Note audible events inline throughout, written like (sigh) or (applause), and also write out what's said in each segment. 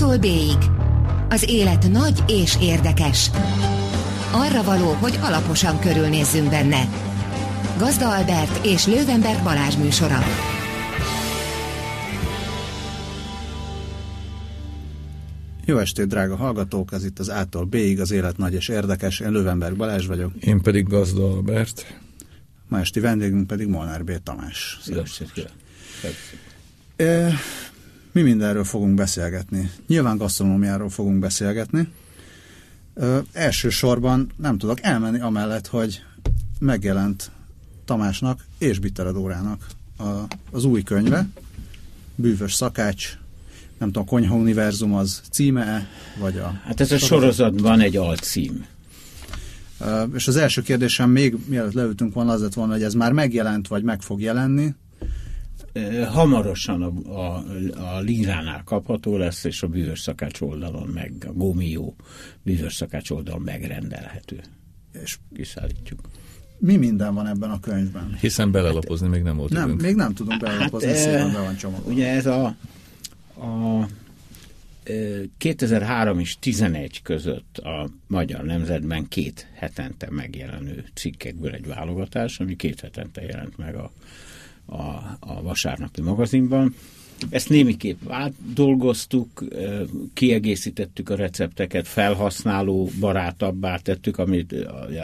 A-tól B-ig. Az élet nagy és érdekes. Arra való, hogy alaposan körülnézzünk benne. Gazda Albert és Lővenberg Balázs műsora. Jó estét, drága hallgatók! Ez itt az A-tól B-ig, az élet nagy és érdekes. Én Lővenberg Balázs vagyok. Én pedig Gazda Albert. Ma esti vendégünk pedig Molnár B. Tamás. Jó estét, E, mi mindenről fogunk beszélgetni. Nyilván gasztronómiáról fogunk beszélgetni. E, elsősorban nem tudok elmenni amellett, hogy megjelent Tamásnak és Bitteredórának a, az új könyve, Bűvös szakács, nem tudom, Konyha Univerzum az címe vagy a... Hát ez a sorozatban egy alcím. És az első kérdésem még mielőtt leültünk volna az lett volna, hogy ez már megjelent, vagy meg fog jelenni, hamarosan a, a, a Líránál kapható lesz, és a bűvös szakács oldalon meg, a Gomió bűvös szakács oldalon megrendelhető. És kiszállítjuk. Mi minden van ebben a könyvben? Hiszen belelapozni hát, még nem volt Nem, időnk. még nem tudunk belelapozni, hát, szépen be van csomagolva. Ugye ez a, a 2003 és 11 között a Magyar Nemzetben két hetente megjelenő cikkekből egy válogatás, ami két hetente jelent meg a a, a vasárnapi magazinban. Ezt némiképp átdolgoztuk, kiegészítettük a recepteket, felhasználó barátabbá tettük, amit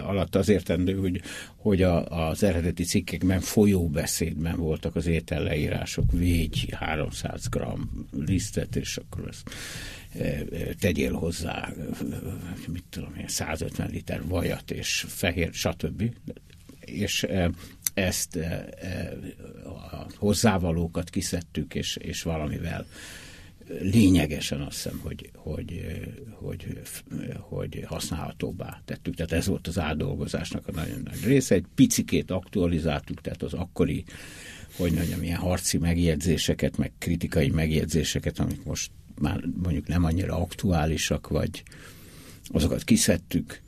alatt az értendő, hogy, hogy a, az eredeti cikkekben folyóbeszédben voltak az ételleírások, végy 300 g lisztet, és akkor ezt tegyél hozzá, mit tudom én, 150 liter vajat és fehér, stb. És ezt e, e, a hozzávalókat kiszedtük, és, és valamivel lényegesen azt hiszem, hogy, hogy, hogy, hogy használhatóbbá tettük. Tehát ez volt az átdolgozásnak a nagyon nagy része. Egy picikét aktualizáltuk, tehát az akkori, hogy mondjam, ilyen harci megjegyzéseket, meg kritikai megjegyzéseket, amik most már mondjuk nem annyira aktuálisak, vagy azokat kiszedtük,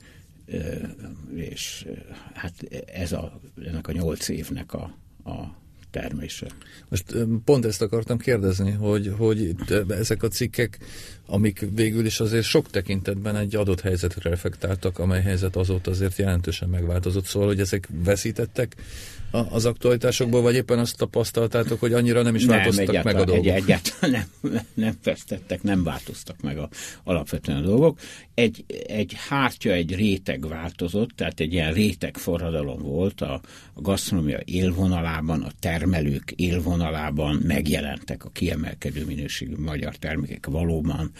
és hát ez a, ennek a nyolc évnek a, a termése. Most pont ezt akartam kérdezni, hogy, hogy ezek a cikkek, amik végül is azért sok tekintetben egy adott helyzetre reflektáltak, amely helyzet azóta azért jelentősen megváltozott, szóval, hogy ezek veszítettek az aktualitásokból, vagy éppen azt tapasztaltátok, hogy annyira nem is nem, változtak meg a dolgok? Egy, egyáltalán nem, nem vesztettek, nem változtak meg a, alapvetően a dolgok. Egy, egy hártya, egy réteg változott, tehát egy ilyen réteg forradalom volt a, a gasztronómia élvonalában, a termelők élvonalában megjelentek a kiemelkedő minőségű magyar termékek valóban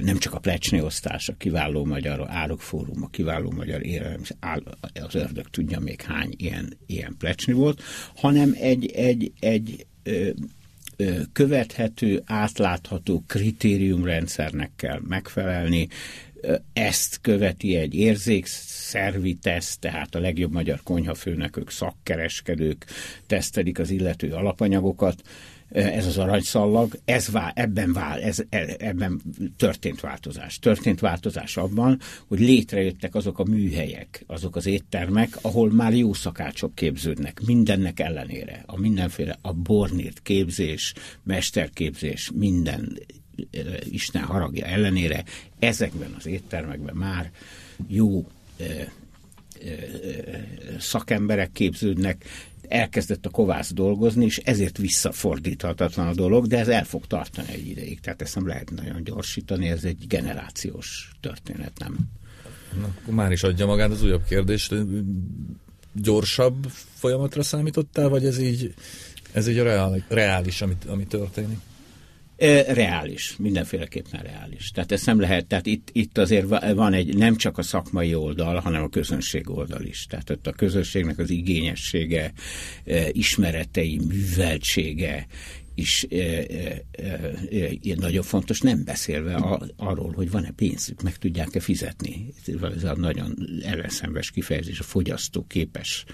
nem csak a plecsni osztás, a kiváló magyar árokfórum, a kiváló magyar élelem, az ördög tudja még hány ilyen, ilyen plecsni volt, hanem egy, egy, egy ö, ö, követhető, átlátható kritériumrendszernek kell megfelelni, ezt követi egy érzékszervi teszt, tehát a legjobb magyar konyhafőnökök, szakkereskedők tesztelik az illető alapanyagokat, ez az aranyszallag, ez vál, ebben, vál, ez, e, ebben történt változás. Történt változás abban, hogy létrejöttek azok a műhelyek, azok az éttermek, ahol már jó szakácsok képződnek, mindennek ellenére. A mindenféle, a bornírt képzés, mesterképzés, minden Isten haragja ellenére ezekben az éttermekben már jó szakemberek képződnek, elkezdett a kovász dolgozni, és ezért visszafordíthatatlan a dolog, de ez el fog tartani egy ideig. Tehát ezt nem lehet nagyon gyorsítani, ez egy generációs történet, nem? Na, már is adja magát az újabb kérdést. Gyorsabb folyamatra számítottál, vagy ez így, ez így a reális, amit, ami történik? Reális, mindenféleképpen reális. Tehát ezt nem lehet, tehát itt, itt azért van egy, nem csak a szakmai oldal, hanem a közönség oldal is. Tehát ott a közönségnek az igényessége, ismeretei, műveltsége, is e, nagyon fontos, nem beszélve a, arról, hogy van-e pénzük, meg tudják-e fizetni. Ez a nagyon ellenszembes kifejezés, a fogyasztó képes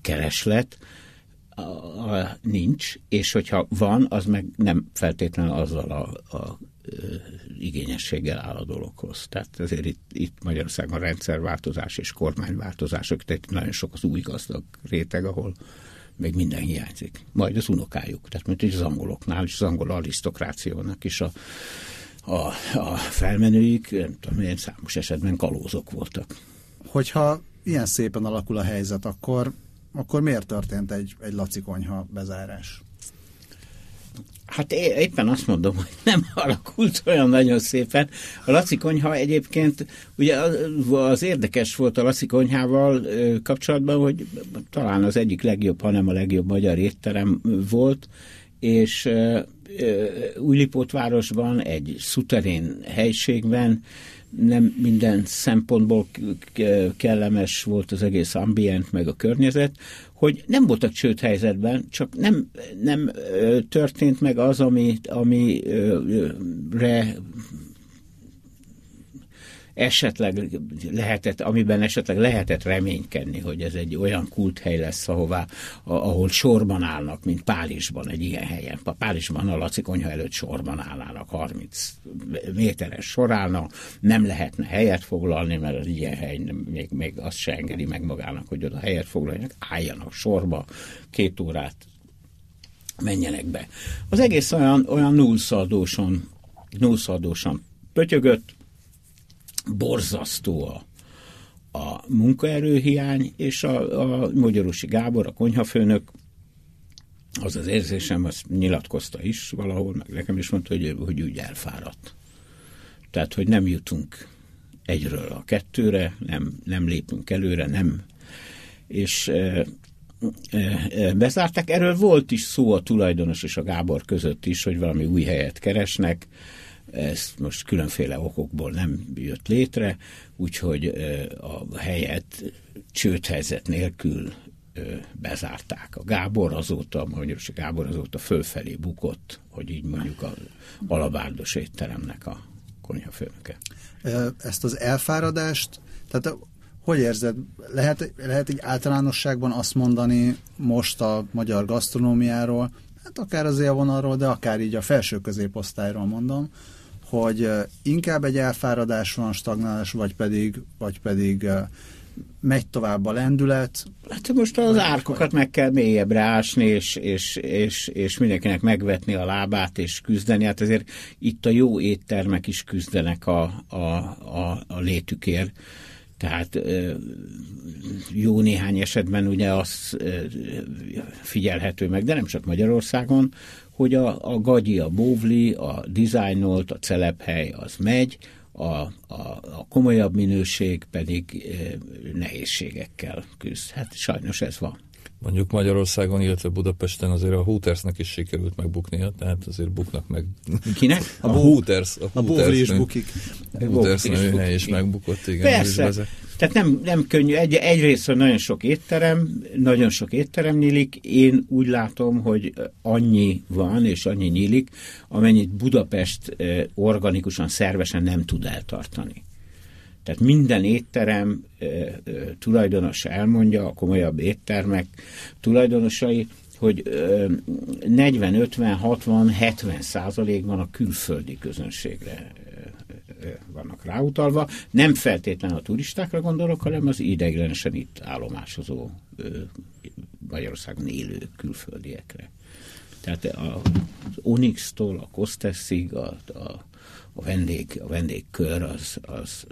kereslet nincs, és hogyha van, az meg nem feltétlenül azzal a, a igényességgel áll a dologhoz. Tehát ezért itt, itt Magyarországon rendszerváltozás és kormányváltozások, tehát nagyon sok az új gazdag réteg, ahol még minden hiányzik. Majd az unokájuk, tehát mint az angoloknál és az angol arisztokrációnak is a, a, a felmenőik, nem tudom, ilyen számos esetben kalózok voltak. Hogyha ilyen szépen alakul a helyzet, akkor, akkor miért történt egy, egy Laci konyha bezárás? Hát éppen azt mondom, hogy nem (laughs) alakult olyan nagyon szépen. A Laci konyha egyébként, ugye az érdekes volt a Laci konyhával kapcsolatban, hogy talán az egyik legjobb, hanem a legjobb magyar étterem volt, és Újlipótvárosban, egy szuterén helységben nem minden szempontból kellemes volt az egész ambient, meg a környezet, hogy nem voltak csőd helyzetben, csak nem, nem történt meg az, ami, amire esetleg lehetett, amiben esetleg lehetett reménykedni, hogy ez egy olyan kulthely lesz, ahová, ahol sorban állnak, mint Párizsban egy ilyen helyen. Párizsban a Laci konyha előtt sorban állnának, 30 méteres sor állna, nem lehetne helyet foglalni, mert az ilyen hely még, még azt se engedi meg magának, hogy oda helyet foglaljanak, álljanak sorba, két órát menjenek be. Az egész olyan, olyan nullszaldóson, nullszaldóson pötyögött, borzasztó a, a munkaerőhiány, és a, a Magyarusi Gábor, a konyhafőnök, az az érzésem, azt nyilatkozta is valahol, meg nekem is mondta, hogy, hogy úgy elfáradt. Tehát, hogy nem jutunk egyről a kettőre, nem, nem lépünk előre, nem. És e, e, bezárták. Erről volt is szó a tulajdonos és a Gábor között is, hogy valami új helyet keresnek ez most különféle okokból nem jött létre, úgyhogy a helyet csődhelyzet nélkül bezárták. A Gábor azóta, mondjuk a Gábor azóta fölfelé bukott, hogy így mondjuk a alabárdos étteremnek a konyhafőnöke. Ezt az elfáradást, tehát hogy érzed, lehet, lehet egy általánosságban azt mondani most a magyar gasztronómiáról, hát akár az élvonalról, de akár így a felső középosztályról mondom, hogy inkább egy elfáradás van, stagnálás, vagy pedig, vagy pedig megy tovább a lendület. Hát most az árkokat meg kell mélyebbre ásni, és, és, és, és mindenkinek megvetni a lábát, és küzdeni. Hát ezért itt a jó éttermek is küzdenek a, a, a, a létükért. Tehát jó néhány esetben ugye az figyelhető meg, de nem csak Magyarországon, hogy a, a gagyi, a bóvli, a dizájnolt, a celephely az megy, a, a, a komolyabb minőség pedig e, nehézségekkel küzd. Hát sajnos ez van. Mondjuk Magyarországon, illetve Budapesten azért a Hootersnek is sikerült megbuknia, tehát azért buknak meg. Kinek? A, a Hooters. A, a is bukik. A Hooters hely is megbukott, igen. Persze. Tehát nem, nem könnyű. Egy, egyrészt nagyon sok étterem, nagyon sok étterem nyílik. Én úgy látom, hogy annyi van, és annyi nyílik, amennyit Budapest organikusan, szervesen nem tud eltartani. Tehát minden étterem tulajdonosa elmondja, a komolyabb éttermek tulajdonosai, hogy 40, 50, 60, 70 százalékban a külföldi közönségre vannak ráutalva. Nem feltétlenül a turistákra gondolok, hanem az ideiglenesen itt állomásozó Magyarországon élő külföldiekre. Tehát az Onyx-tól a Kosteszig, a, a, a, vendég, a vendégkör az, az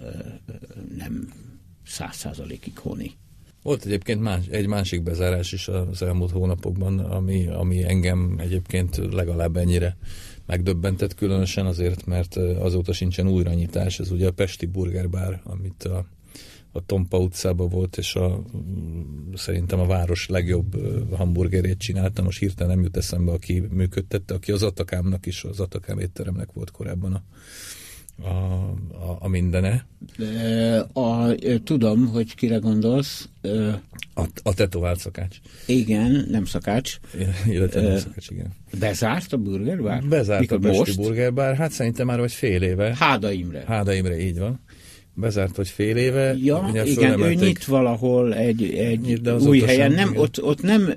nem száz százalékig honi. Volt egyébként más, egy másik bezárás is az elmúlt hónapokban, ami, ami engem egyébként legalább ennyire megdöbbentett, különösen azért, mert azóta sincsen újranyitás. Ez ugye a Pesti Burgerbár, amit a, a Tompa utcában volt, és a, szerintem a város legjobb hamburgerét csinálta. Most hirtelen nem jut eszembe, aki működtette, aki az Atakámnak is, az Atakám étteremnek volt korábban a, a, a, a mindene. A, a, tudom, hogy kire gondolsz. A, a tetovált szakács. Igen, nem szakács. (laughs) Illetve nem szakács, igen. Bezárt a burgerbár? Bezárt Mikor a Pesti burgerbár, hát szerintem már vagy fél éve. Háda Imre. Háda Imre, így van. Bezárt vagy fél éve. Ja, igen, ő nyit valahol egy, egy nyit, de új helyen. Nem, ott, ott nem...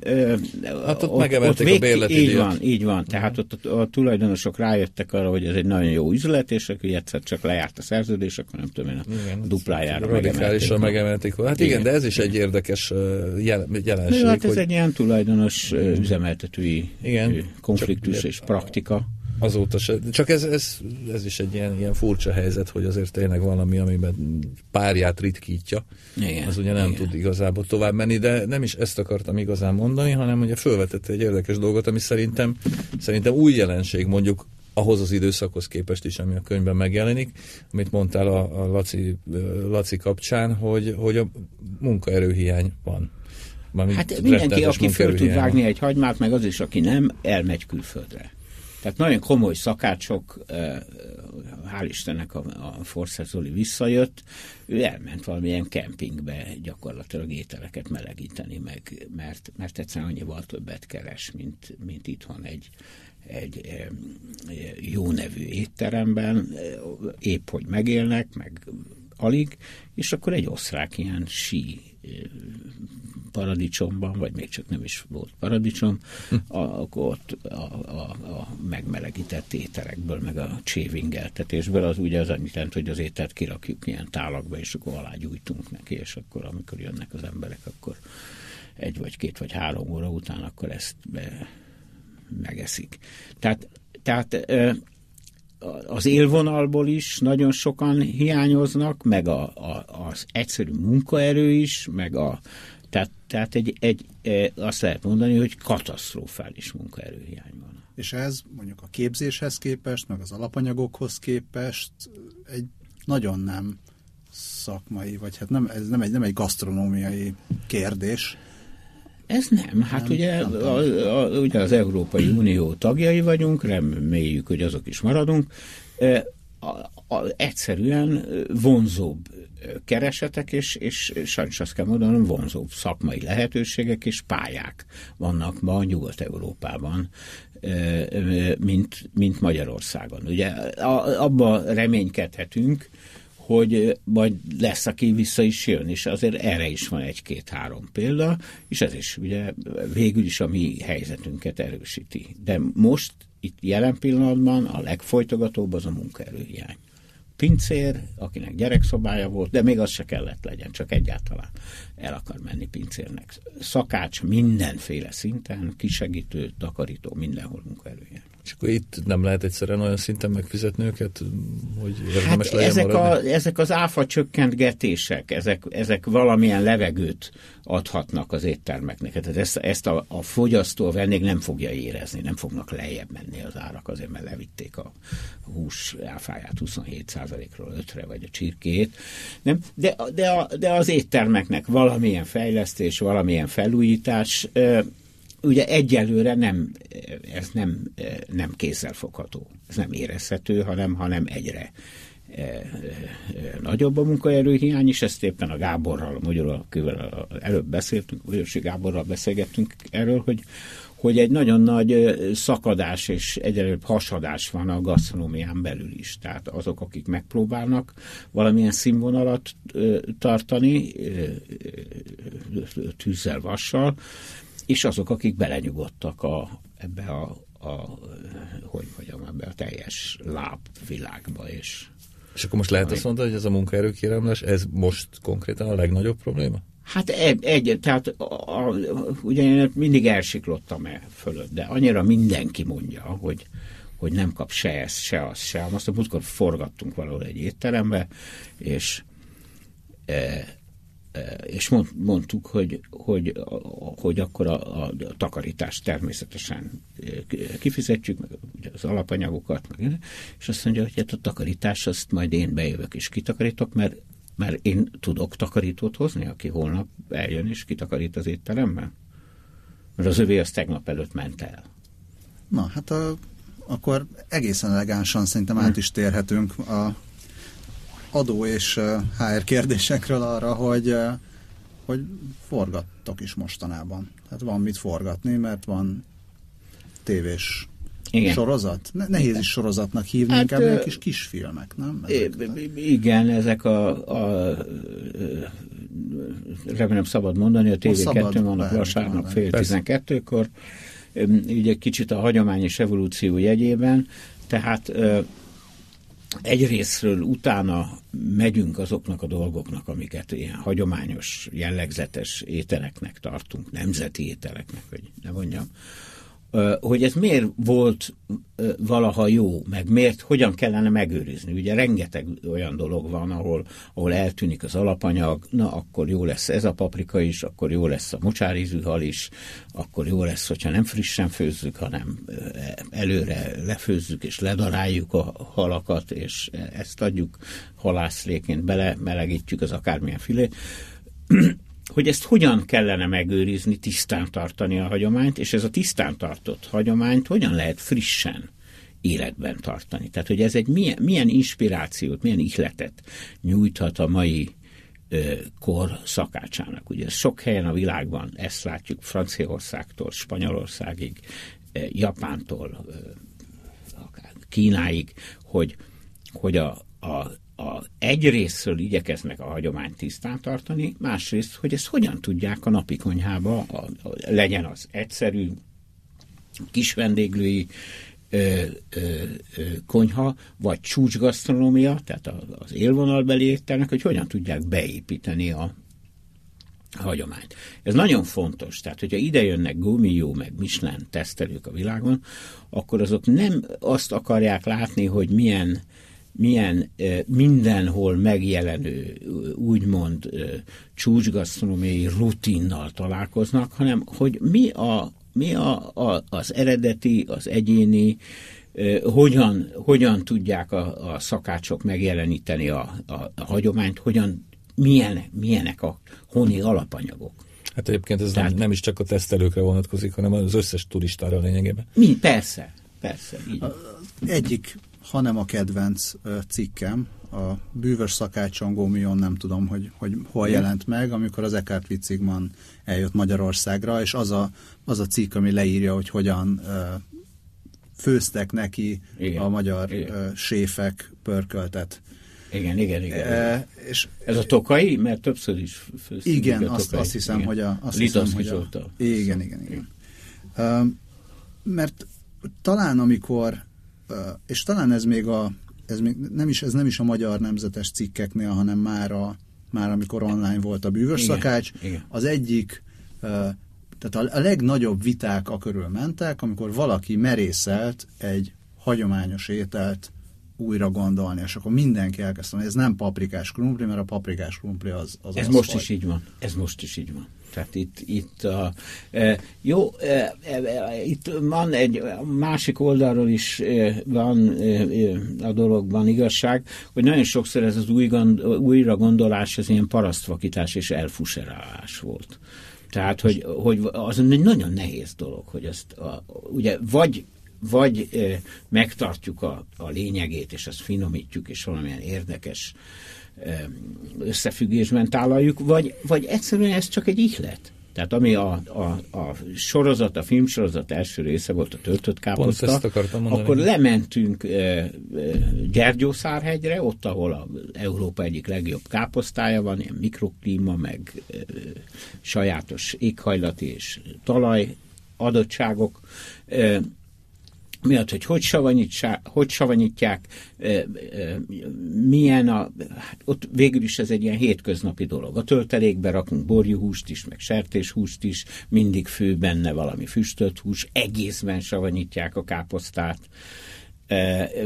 Hát ott, ott megemelték ott a bérleti Így van, így van. Tehát ott a, a tulajdonosok rájöttek arra, hogy ez egy nagyon jó üzlet, és akkor egyszer csak lejárt a szerződés, akkor nem tudom én, a igen, duplájára Radikálisan megemelték. Hát igen, igen, de ez is egy érdekes jelenség. Hát ez hogy... egy ilyen tulajdonos üzemeltetői igen, konfliktus és praktika azóta se. Csak ez, ez, ez is egy ilyen, ilyen furcsa helyzet, hogy azért tényleg valami, amiben párját ritkítja. Igen, az ugye nem igen. tud igazából tovább menni, de nem is ezt akartam igazán mondani, hanem ugye felvetette egy érdekes dolgot, ami szerintem, szerintem új jelenség mondjuk ahhoz az időszakhoz képest is, ami a könyvben megjelenik, amit mondtál a, a Laci, Laci kapcsán, hogy, hogy a munkaerőhiány van. hát mindenki, aki föl tud vágni egy hagymát, meg az is, aki nem, elmegy külföldre. Tehát nagyon komoly szakácsok, hál' Istennek a, a Forster visszajött, ő elment valamilyen kempingbe gyakorlatilag ételeket melegíteni meg, mert, mert egyszerűen annyival többet keres, mint, mint itthon egy, egy jó nevű étteremben, épp hogy megélnek, meg alig, és akkor egy osztrák ilyen sí paradicsomban, vagy még csak nem is volt paradicsom, hm. akkor ott a, a, a megmelegített ételekből, meg a csévingeltetésből, az ugye az annyit jelent, hogy az ételt kirakjuk ilyen tálakba, és akkor alá gyújtunk neki, és akkor amikor jönnek az emberek, akkor egy vagy két vagy három óra után akkor ezt be, megeszik. Tehát, tehát az élvonalból is nagyon sokan hiányoznak, meg a, a, az egyszerű munkaerő is, meg a, tehát, tehát egy, egy, e, azt lehet mondani, hogy katasztrofális munkaerőhiány van. És ez mondjuk a képzéshez képest, meg az alapanyagokhoz képest egy nagyon nem szakmai, vagy hát nem, ez nem egy, nem egy gasztronómiai kérdés. Ez nem. Hát nem, ugye, nem a, a, ugye az Európai Unió tagjai vagyunk, reméljük, hogy azok is maradunk. E, a, a, egyszerűen vonzóbb keresetek, és, és sajnos azt kell mondanom, vonzóbb szakmai lehetőségek és pályák vannak ma Nyugat-Európában, mint, mint Magyarországon. Ugye abba reménykedhetünk, hogy majd lesz, aki vissza is jön, és azért erre is van egy-két-három példa, és ez is ugye végül is a mi helyzetünket erősíti. De most, itt jelen pillanatban a legfolytogatóbb az a munkaerőhiány pincér, akinek gyerekszobája volt, de még az se kellett legyen, csak egyáltalán el akar menni pincérnek. Szakács mindenféle szinten, kisegítő, takarító, mindenhol munkaerője. És akkor itt nem lehet egyszerűen olyan szinten megfizetni őket, hogy érdemes hát ezek, a, ezek az áfa csökkentgetések, ezek, ezek valamilyen levegőt adhatnak az éttermeknek. Tehát ezt, ezt a, a fogyasztó, a vendég nem fogja érezni, nem fognak lejjebb menni az árak azért, mert levitték a hús áfáját 27%-ról 5-re, vagy a csirkét. Nem? De, de, a, de az éttermeknek valamilyen fejlesztés, valamilyen felújítás ugye egyelőre nem, ez nem, nem kézzelfogható, ez nem érezhető, hanem, hanem egyre e, e, nagyobb a munkaerőhiány, és ezt éppen a Gáborral, a Magyarul, akivel előbb beszéltünk, Magyarosi Gáborral beszélgettünk erről, hogy, hogy egy nagyon nagy szakadás és egyelőbb hasadás van a gasztronómián belül is. Tehát azok, akik megpróbálnak valamilyen színvonalat tartani, tűzzel, vassal, és azok, akik belenyugodtak a, ebbe a, a hogy mondjam, ebbe a teljes lábvilágba, és és akkor most lehet azt mondani, hogy ez a munkaerőkéremlés, ez most konkrétan a legnagyobb probléma? Hát egy, egy tehát a, a, ugye én mindig elsiklottam e fölött, de annyira mindenki mondja, hogy, hogy nem kap se ezt, se azt, se azt. A múltkor forgattunk valahol egy étterembe, és e, és mondtuk, hogy, hogy, hogy akkor a, a takarítást természetesen kifizetjük, meg az alapanyagokat, meg, és azt mondja, hogy hát a takarítás azt majd én bejövök és kitakarítok, mert, mert én tudok takarítót hozni, aki holnap eljön és kitakarít az étteremmel. Mert az övé az tegnap előtt ment el. Na, hát a, akkor egészen elegánsan szerintem át is térhetünk a adó és HR kérdésekről arra, hogy, hogy forgattok is mostanában. Tehát van mit forgatni, mert van tévés Igen. sorozat? Ne, nehéz is sorozatnak hívni, hát, inkább ilyen kis kisfilmek, nem? Ezek, igen, ezek a, a remélem szabad mondani, a TV2 vannak vasárnap fél tizenkettőkor, ugye kicsit a hagyományos evolúció jegyében, tehát egyrésztről utána megyünk azoknak a dolgoknak, amiket ilyen hagyományos, jellegzetes ételeknek tartunk, nemzeti ételeknek, hogy ne mondjam, hogy ez miért volt valaha jó, meg miért, hogyan kellene megőrizni. Ugye rengeteg olyan dolog van, ahol, ahol eltűnik az alapanyag, na akkor jó lesz ez a paprika is, akkor jó lesz a mocsárizű hal is, akkor jó lesz, hogyha nem frissen főzzük, hanem előre lefőzzük és ledaráljuk a halakat, és ezt adjuk halászléként bele, melegítjük az akármilyen filét hogy ezt hogyan kellene megőrizni, tisztán tartani a hagyományt, és ez a tisztán tartott hagyományt hogyan lehet frissen életben tartani. Tehát, hogy ez egy milyen, milyen inspirációt, milyen ihletet nyújthat a mai ö, kor szakácsának. Ugye sok helyen a világban ezt látjuk Franciaországtól, Spanyolországig, Japántól, akár Kínáig, hogy, hogy a a, egyrésztről igyekeznek a hagyományt tisztán tartani, másrészt, hogy ezt hogyan tudják a napi konyhába, a, a, legyen az egyszerű, kis vendéglői ö, ö, ö, konyha, vagy csúcsgasztronómia, tehát az élvonalbeli ételnek, hogy hogyan tudják beépíteni a hagyományt. Ez nagyon fontos, tehát hogyha ide jönnek Gumió meg Michelin tesztelők a világon, akkor azok nem azt akarják látni, hogy milyen milyen mindenhol megjelenő, úgymond csúcsgasztronómiai rutinnal találkoznak, hanem hogy mi, a, mi a, a, az eredeti, az egyéni, hogyan, hogyan tudják a, a szakácsok megjeleníteni a, a, a hagyományt, hogyan, milyen, milyenek a honi alapanyagok. Hát egyébként ez Tehát, nem, nem is csak a tesztelőkre vonatkozik, hanem az összes turistára lényegében. Mi? Persze, persze. Így. Egyik hanem a kedvenc cikkem, a bűvös szakácson Gómion, nem tudom, hogy, hogy hol jelent meg, amikor az Eckhart Witzigman eljött Magyarországra, és az a, az a cikk, ami leírja, hogy hogyan főztek neki igen, a magyar igen. séfek pörköltet. Igen, igen, igen. E, és Ez a tokai? Mert többször is főztünk. Igen, azt, azt hiszem, igen. hogy a... Azt hiszem, hogy a igen, igen, igen. igen. Uh, mert talán amikor és talán ez még a ez még nem is, ez nem is a magyar nemzetes cikkeknél, hanem már, a, már amikor online volt a bűvös igen, szakács, igen. az egyik tehát a, legnagyobb viták a körül mentek, amikor valaki merészelt egy hagyományos ételt újra gondolni, és akkor mindenki elkezdte, ez nem paprikás krumpli, mert a paprikás krumpli az az Ez az most vagy. is így van. Ez most is így van. Tehát itt, itt a, e, jó, e, e, itt van egy másik oldalról is e, van e, a dologban igazság, hogy nagyon sokszor ez az új gond, újra gondolás, ez ilyen parasztvakítás és elfuserálás volt. Tehát, hogy, hogy az egy nagyon nehéz dolog, hogy ezt a, ugye vagy vagy megtartjuk a, a lényegét, és ezt finomítjuk, és valamilyen érdekes összefüggésben tálaljuk, vagy, vagy egyszerűen ez csak egy ihlet. Tehát ami a, a, a sorozat, a filmsorozat első része volt a töltött káposzta, akkor lementünk e, Gyergyószárhegyre, ott, ahol a Európa egyik legjobb káposztája van, ilyen mikroklíma, meg e, sajátos éghajlati és talaj adottságok. E, miatt, hogy hogy, hogy savanyítják, milyen a, hát ott végül is ez egy ilyen hétköznapi dolog. A töltelékbe rakunk borjuhúst is, meg sertéshúst is, mindig fő benne valami füstölt hús, egészben savanyítják a káposztát,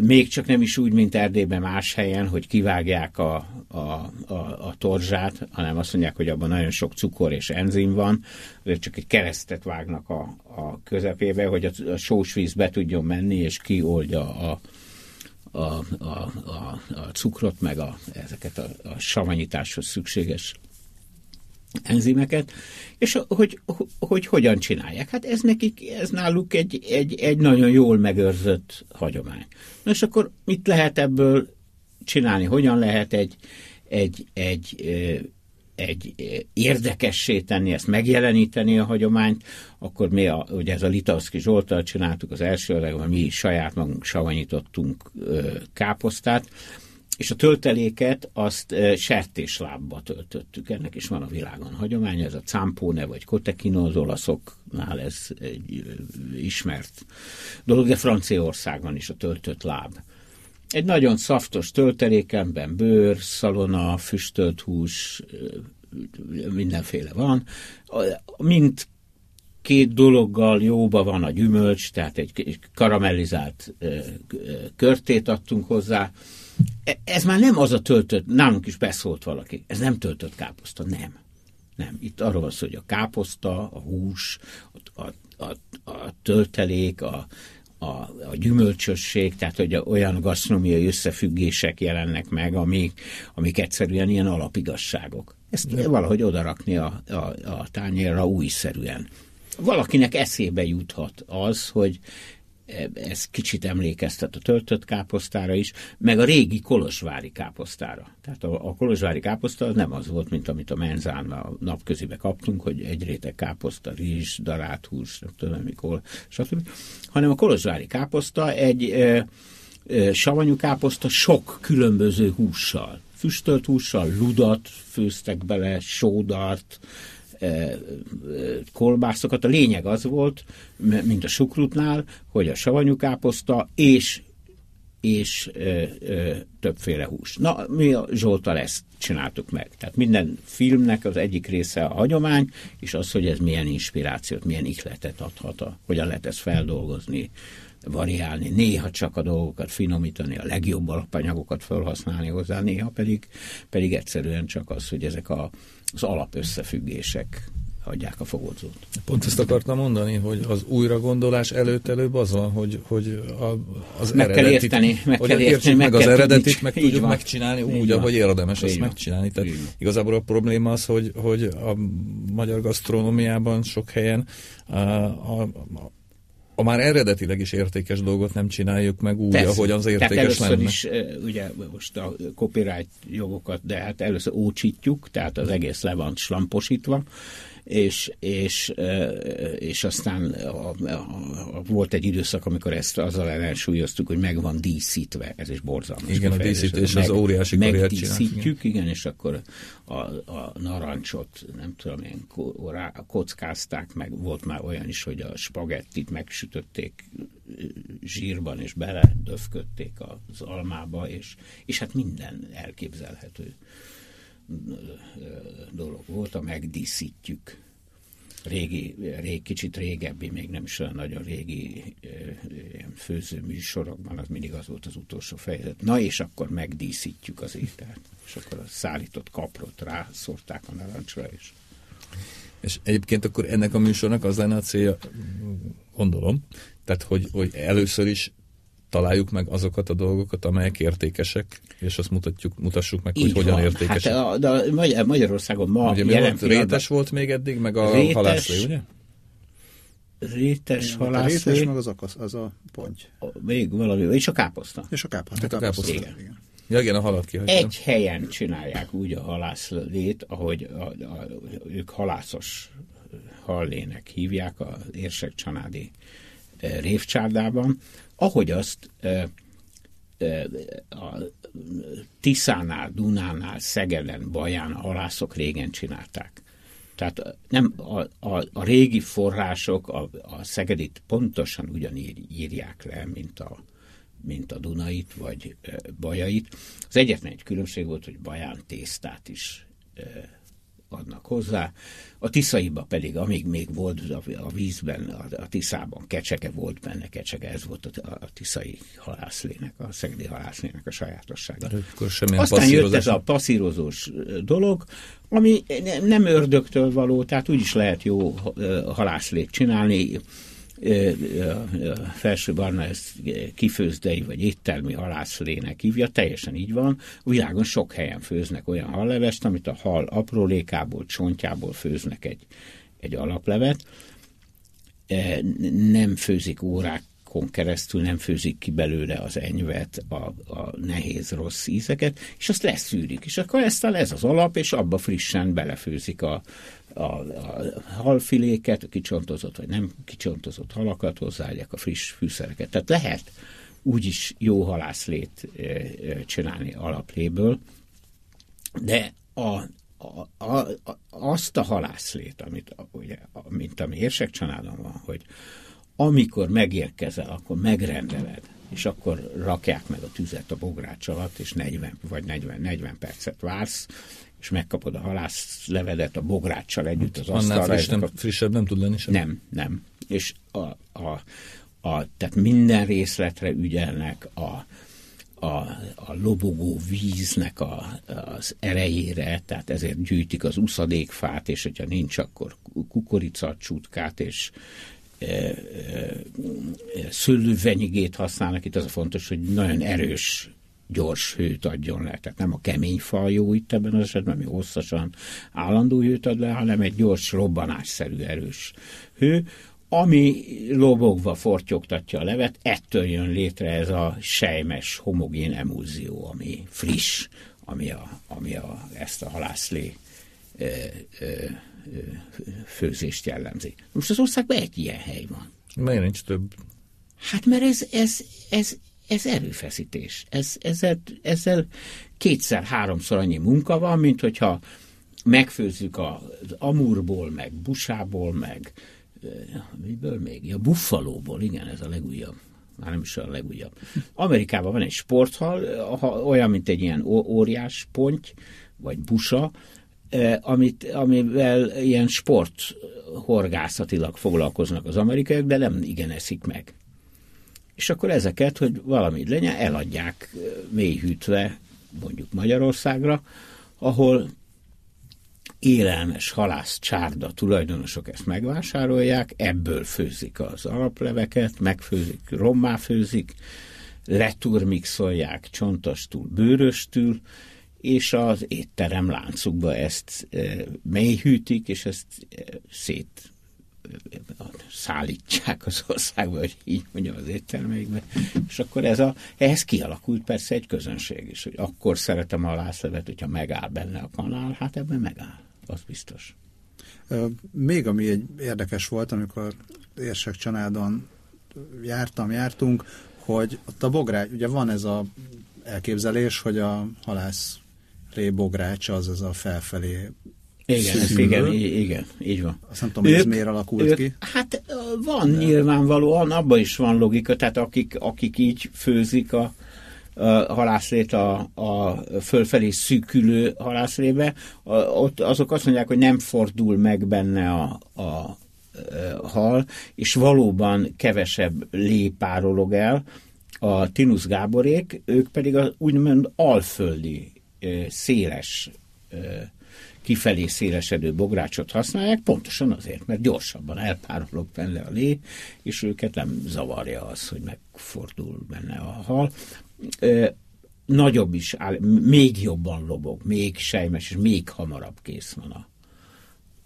még csak nem is úgy, mint Erdélyben más helyen, hogy kivágják a, a, a, a torzsát, hanem azt mondják, hogy abban nagyon sok cukor és enzim van, azért csak egy keresztet vágnak a, a közepébe, hogy a, a sós víz be tudjon menni, és kioldja a, a, a, a, a cukrot, meg a, ezeket a, a savanyításhoz szükséges enzimeket, és hogy, hogy hogyan csinálják. Hát ez nekik, ez náluk egy, egy, egy nagyon jól megőrzött hagyomány. Na és akkor mit lehet ebből csinálni? Hogyan lehet egy, egy, egy egy érdekessé tenni, ezt megjeleníteni a hagyományt, akkor mi, a, ugye ez a Litauszki Zsoltal csináltuk az első adagban, mi saját magunk savanyítottunk káposztát, és a tölteléket azt sertéslábba töltöttük. Ennek is van a világon hagyománya, ez a campone vagy kotekino, az olaszoknál ez egy ismert dolog, de Franciaországban is a töltött láb. Egy nagyon szaftos töltelékemben bőr, szalona, füstölt hús, mindenféle van. Mind két dologgal jóba van a gyümölcs, tehát egy karamellizált körtét adtunk hozzá, ez már nem az a töltött, nálunk is beszólt valaki, ez nem töltött káposzta, nem. Nem, itt arról van szó, hogy a káposzta, a hús, a, a, a töltelék, a, a, a gyümölcsösség, tehát hogy olyan gasztronómiai összefüggések jelennek meg, amik, amik egyszerűen ilyen alapigasságok. Ezt De. valahogy odarakni a, a, a tányérra újszerűen. Valakinek eszébe juthat az, hogy ez kicsit emlékeztet a töltött káposztára is, meg a régi kolozsvári káposztára. Tehát a, a kolozsvári káposzta nem az volt, mint amit a menzán a napközibe kaptunk, hogy egy réteg káposzta, rizs, darált hús, nem tudom mikor, stb. Hanem a kolozsvári káposzta egy e, e, savanyú káposzta sok különböző hússal. Füstölt hússal, ludat főztek bele, sódart, kolbászokat. A lényeg az volt, mint a sukrutnál, hogy a savanyú káposzta és és ö, ö, többféle hús. Na, mi a Zsoltal ezt csináltuk meg. Tehát minden filmnek az egyik része a hagyomány, és az, hogy ez milyen inspirációt, milyen ihletet adhat, a, hogyan lehet ezt feldolgozni, variálni, néha csak a dolgokat finomítani, a legjobb alapanyagokat felhasználni hozzá, néha pedig, pedig egyszerűen csak az, hogy ezek a az alapösszefüggések adják a fogódzót. Pont ezt akartam mondani, hogy az újragondolás előtt előbb az van, hogy, hogy a, az meg eredetit, kell érteni, meg hogy kell érteni, meg, meg az eredetit, meg tudjuk van. megcsinálni így úgy, van. ahogy érdemes így azt van. megcsinálni. Tehát így igazából a probléma az, hogy, hogy a magyar gasztronómiában sok helyen a, a, a a már eredetileg is értékes dolgot nem csináljuk meg úgy, Persze. ahogy az értékes tehát lenne. is, ugye most a copyright jogokat, de hát először ócsítjuk, tehát az egész le van slamposítva, és, és, és aztán a, a, a, volt egy időszak, amikor ezt azzal ellensúlyoztuk, hogy meg van díszítve, ez is borzalmas. Igen, a díszítés meg, az óriási Megdíszítjük, igen. igen, és akkor a, a narancsot, nem tudom én, kockázták, meg volt már olyan is, hogy a spagettit megsütötték zsírban, és bele döfködték az almába, és, és hát minden elképzelhető dolog volt, a megdíszítjük. Régi, rég, kicsit régebbi, még nem is olyan nagyon régi ilyen főző műsorokban, az mindig az volt az utolsó fejezet. Na és akkor megdíszítjük az ételt. És akkor a szállított kaprot rászórták a narancsra, és és egyébként akkor ennek a műsornak az lenne a célja, gondolom, tehát hogy, hogy először is találjuk meg azokat a dolgokat, amelyek értékesek, és azt mutatjuk, mutassuk meg, Így hogy hogyan van. értékesek. Hát a, de Magyarországon ma ugye jelen volt, Rétes volt még eddig, meg a rétes, halászlé, ugye? Rétes, halászlé. Rétes, meg az, akasz, az a ponty. Még valami, és a káposzta. És a káposzta. A káposzta. Igen. igen. Ja, igen, a halat kihagytam. Egy helyen csinálják úgy a halászlét, ahogy a, a, ők halászos hallének hívják, az érsek csanádi eh, révcsárdában, ahogy azt a Tiszánál, Dunánál, Szegeden, Baján a halászok régen csinálták. Tehát nem a, a, a régi források a, a Szegedit pontosan ugyanígy írják le, mint a, mint a Dunait vagy Bajait. Az egyetlen egy különbség volt, hogy Baján tésztát is adnak hozzá. A Tiszaiba pedig, amíg még volt a, vízben, a, Tiszában kecseke volt benne, kecseke, ez volt a, a Tiszai halászlének, a szegedi halászlének a sajátossága. Aztán jött ez a passzírozós dolog, ami nem ördögtől való, tehát úgy is lehet jó halászlét csinálni, felső barna ezt kifőzdei vagy éttermi halászlének hívja, teljesen így van. A világon sok helyen főznek olyan hallevest, amit a hal aprólékából, csontjából főznek egy, egy alaplevet. Nem főzik órák napokon keresztül nem főzik ki belőle az enyvet, a, a nehéz rossz ízeket, és azt leszűrik. És akkor ezt a, ez az alap, és abba frissen belefőzik a, a, a halfiléket, a kicsontozott vagy nem kicsontozott halakat, hozzáadják a friss fűszereket. Tehát lehet úgyis jó halászlét csinálni alapléből, de a, a, a, azt a halászlét, amit, ugye, mint ami érsekcsanálom van, hogy amikor megérkezel, akkor megrendeled, és akkor rakják meg a tüzet a bogrács alatt, és 40 vagy 40, 40 percet vársz, és megkapod a halászlevedet a bográccsal együtt az asztalra. Annál friss, nem, a... frissebb nem tud lenni sem? Nem, nem. És a, a, a, tehát minden részletre ügyelnek a, a, a lobogó víznek a, az erejére, tehát ezért gyűjtik az uszadékfát, és hogyha nincs, akkor kukoricacsutkát, és e, e, szőlővenyigét használnak. Itt az a fontos, hogy nagyon erős gyors hőt adjon le. Tehát nem a kemény fal jó itt ebben az esetben, ami hosszasan állandó hőt ad le, hanem egy gyors, robbanásszerű erős hő, ami lobogva fortyogtatja a levet, ettől jön létre ez a sejmes, homogén emulzió, ami friss, ami, a, ami a, ezt a halászlé ö, ö, főzést jellemzi. Most az országban egy ilyen hely van. Miért nincs több? Hát mert ez, ez, ez, ez erőfeszítés. Ez, ezzel, ezzel kétszer-háromszor annyi munka van, mint hogyha megfőzzük az amurból, meg busából, meg miből még? Ja, buffalóból, igen, ez a legújabb. Már nem is a legújabb. Amerikában van egy sporthal, olyan, mint egy ilyen óriás ponty, vagy busa, amit, amivel ilyen sporthorgászatilag foglalkoznak az amerikaiak, de nem igen eszik meg. És akkor ezeket, hogy valami legyen, eladják mélyhűtve mondjuk Magyarországra, ahol élelmes halász csárda tulajdonosok ezt megvásárolják, ebből főzik az alapleveket, megfőzik, rommá főzik, leturmixolják csontostól, bőröstül, és az étterem láncukba ezt mélyhűtik, és ezt szét szállítják az országba, hogy így mondjam az éttermeikbe, és akkor ez a, ehhez kialakult persze egy közönség is, hogy akkor szeretem a lászlevet, hogyha megáll benne a kanál, hát ebben megáll, az biztos. Még ami egy érdekes volt, amikor Érsek családon jártam, jártunk, hogy ott a bogrács, ugye van ez a elképzelés, hogy a halász bogrács az ez a felfelé igen, ez, igen, igen, így van. Azt nem tudom, hogy ez miért alakult ők, ki. Hát van De. nyilvánvalóan, abban is van logika, tehát akik, akik így főzik a, a halászlét a, a fölfelé szűkülő halászlébe, a, ott azok azt mondják, hogy nem fordul meg benne a, a, a hal, és valóban kevesebb lé párolog el. A Tinus Gáborék, ők pedig az úgymond alföldi, széles kifelé szélesedő bográcsot használják, pontosan azért, mert gyorsabban elpárolog benne a lé, és őket nem zavarja az, hogy megfordul benne a hal. Nagyobb is, áll, még jobban lobog, még sejmes, és még hamarabb kész van a,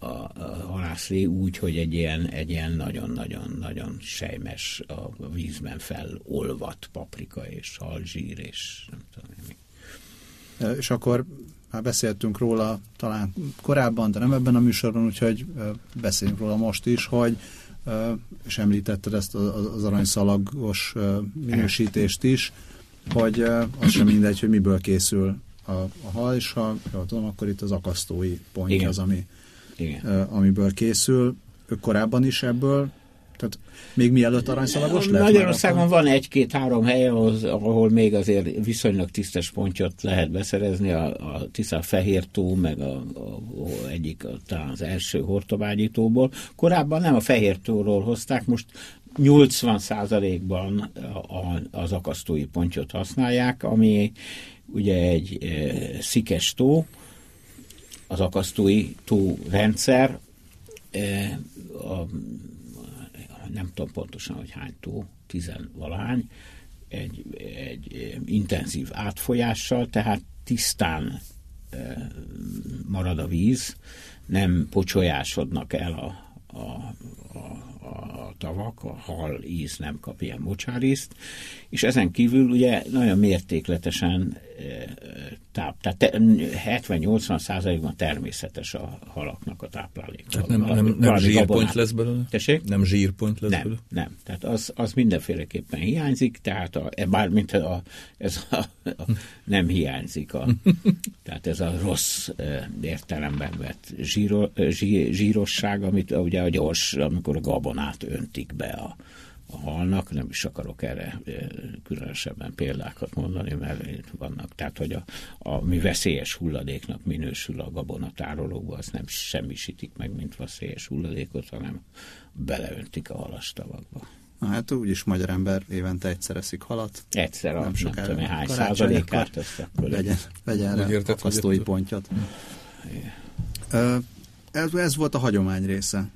a, a halászlé úgy, hogy egy ilyen, egy ilyen nagyon-nagyon-nagyon sejmes, a vízben felolvat paprika és halzsír, és nem tudom mi. És akkor már beszéltünk róla talán korábban, de nem ebben a műsorban, úgyhogy beszéljünk róla most is, hogy és említetted ezt az aranyszalagos minősítést is, hogy az sem mindegy, hogy miből készül a, a hal, és ha jól tudom, akkor itt az akasztói pontja az, ami, Igen. amiből készül. Ők korábban is ebből tehát még mielőtt aranyszalagos lett? Magyarországon van egy-két-három hely, ahol, ahol még azért viszonylag tisztes pontyot lehet beszerezni, a, a Tisza Fehér tó, meg a, a, a egyik a, talán az első hortobágyi tóból. Korábban nem a Fehér tóról hozták, most 80%-ban az akasztói pontyot használják, ami ugye egy e, szikes tó, az akasztói tó rendszer, e, a nem tudom pontosan, hogy hány tó, tizenvalahány, egy, egy intenzív átfolyással, tehát tisztán marad a víz, nem pocsolyásodnak el a, a, a, a tavak, a hal íz nem kap ilyen mocsáriszt, és ezen kívül ugye nagyon mértékletesen táp, tehát 70-80 százalékban természetes a halaknak a táplálék. Tehát nem, nem, nem zsírpont lesz belőle? Tessék? Nem zsírpont lesz nem, belőle? Nem, tehát az, az mindenféleképpen hiányzik, tehát a, e, bármint a, ez a, a, nem hiányzik. A, (laughs) tehát ez a rossz értelemben vett zsíro, zsí, zsírosság, amit ugye a gyors, amikor a gabonát öntik be a, a halnak, nem is akarok erre különösebben példákat mondani, mert vannak, tehát hogy a, a mi veszélyes hulladéknak minősül a gabonatárolóba, az nem semmisítik meg, mint veszélyes hulladékot, hanem beleöntik a halastavakba. Na hát úgyis magyar ember évente egyszer eszik halat. Egyszer, nem, nem tudom, hány százalékát, ezt akkor legyen, legyen erre akasztói pontjat. Ez, ez volt a hagyomány része.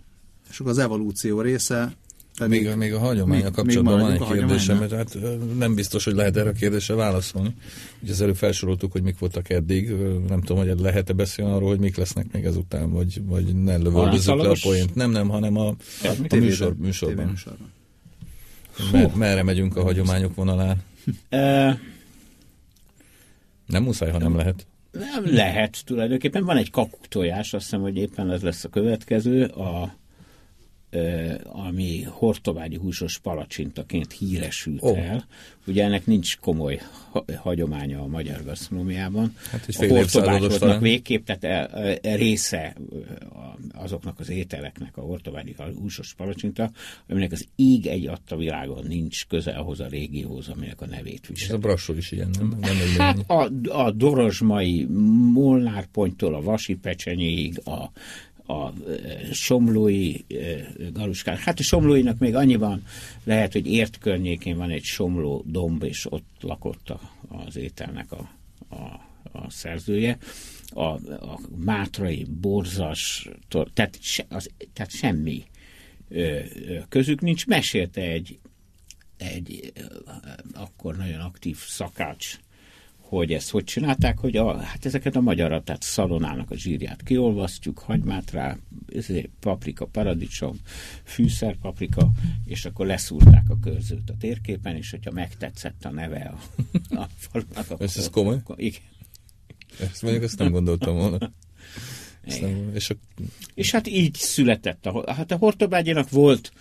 És akkor az evolúció része pedig még, még a hagyománya kapcsolatban van egy kérdésem, mert hát nem biztos, hogy lehet erre a kérdésre válaszolni. Ugye az előbb felsoroltuk, hogy mik voltak eddig, nem tudom, hogy lehet-e beszélni arról, hogy mik lesznek még ezután, vagy, vagy ne lövöldözzük le a poént. Nem, nem, hanem a, a, a műsor, műsorban. műsorban. Mer, merre megyünk a hagyományok vonalán? nem muszáj, ha nem lehet. Nem lehet tulajdonképpen. Van egy kakuktojás, azt hiszem, hogy éppen ez lesz a következő. A ami hortobágyi húsos palacsintaként híresült oh. el. Ugye ennek nincs komoly hagyománya a magyar gasztronómiában. Hát, a hortobágyoknak végképp, tehát a, a része azoknak az ételeknek a hortobágyi húsos palacsinta, aminek az ég egy adta világon nincs köze ahhoz a régióhoz, aminek a nevét visel. Ez a brassol is ilyen, nem? nem hát a, a dorozsmai Molnárponttól a Vasi pecsenyéig, a a somlói galuskák. Hát a somlóinak még annyi van, lehet, hogy ért környékén van egy somló domb, és ott lakott a, az ételnek a, a, a szerzője. A, a mátrai, borzas, tehát, az, tehát semmi közük nincs. Mesélte egy, egy akkor nagyon aktív szakács hogy ezt hogy csinálták, hogy a, hát ezeket a magyarat, tehát szalonának a zsírját kiolvasztjuk, hagymát rá, paprika, paradicsom, fűszer, paprika, és akkor leszúrták a körzőt a térképen, és hogyha megtetszett a neve a, a falunak, akkor... Ez, komoly? Akkor, igen. Ezt mondjuk azt nem gondoltam volna. nem, és, a... és hát így született. A, hát a Hortobágyának volt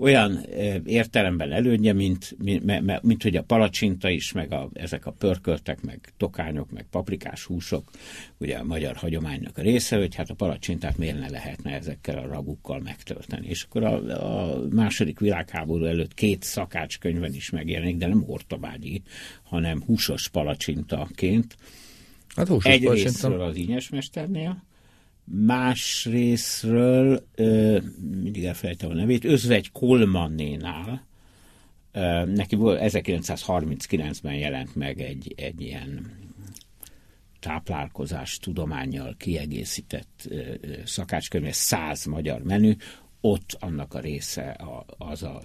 olyan értelemben elődje, mint, mint, mint hogy a palacsinta is, meg a, ezek a pörköltek, meg tokányok, meg paprikás húsok, ugye a magyar hagyománynak a része, hogy hát a palacsintát miért ne lehetne ezekkel a ragukkal megtölteni. És akkor a, a második világháború előtt két szakácskönyvben is megjelenik, de nem ortobágyi, hanem húsos palacsintaként. Hát húsos Egy részről az Ínyesmesternél, más részről, mindig elfelejtem a nevét, Özvegy Kolmannénál, neki volt 1939-ben jelent meg egy, egy ilyen táplálkozás tudományjal kiegészített szakácskönyv, száz magyar menü, ott annak a része az a,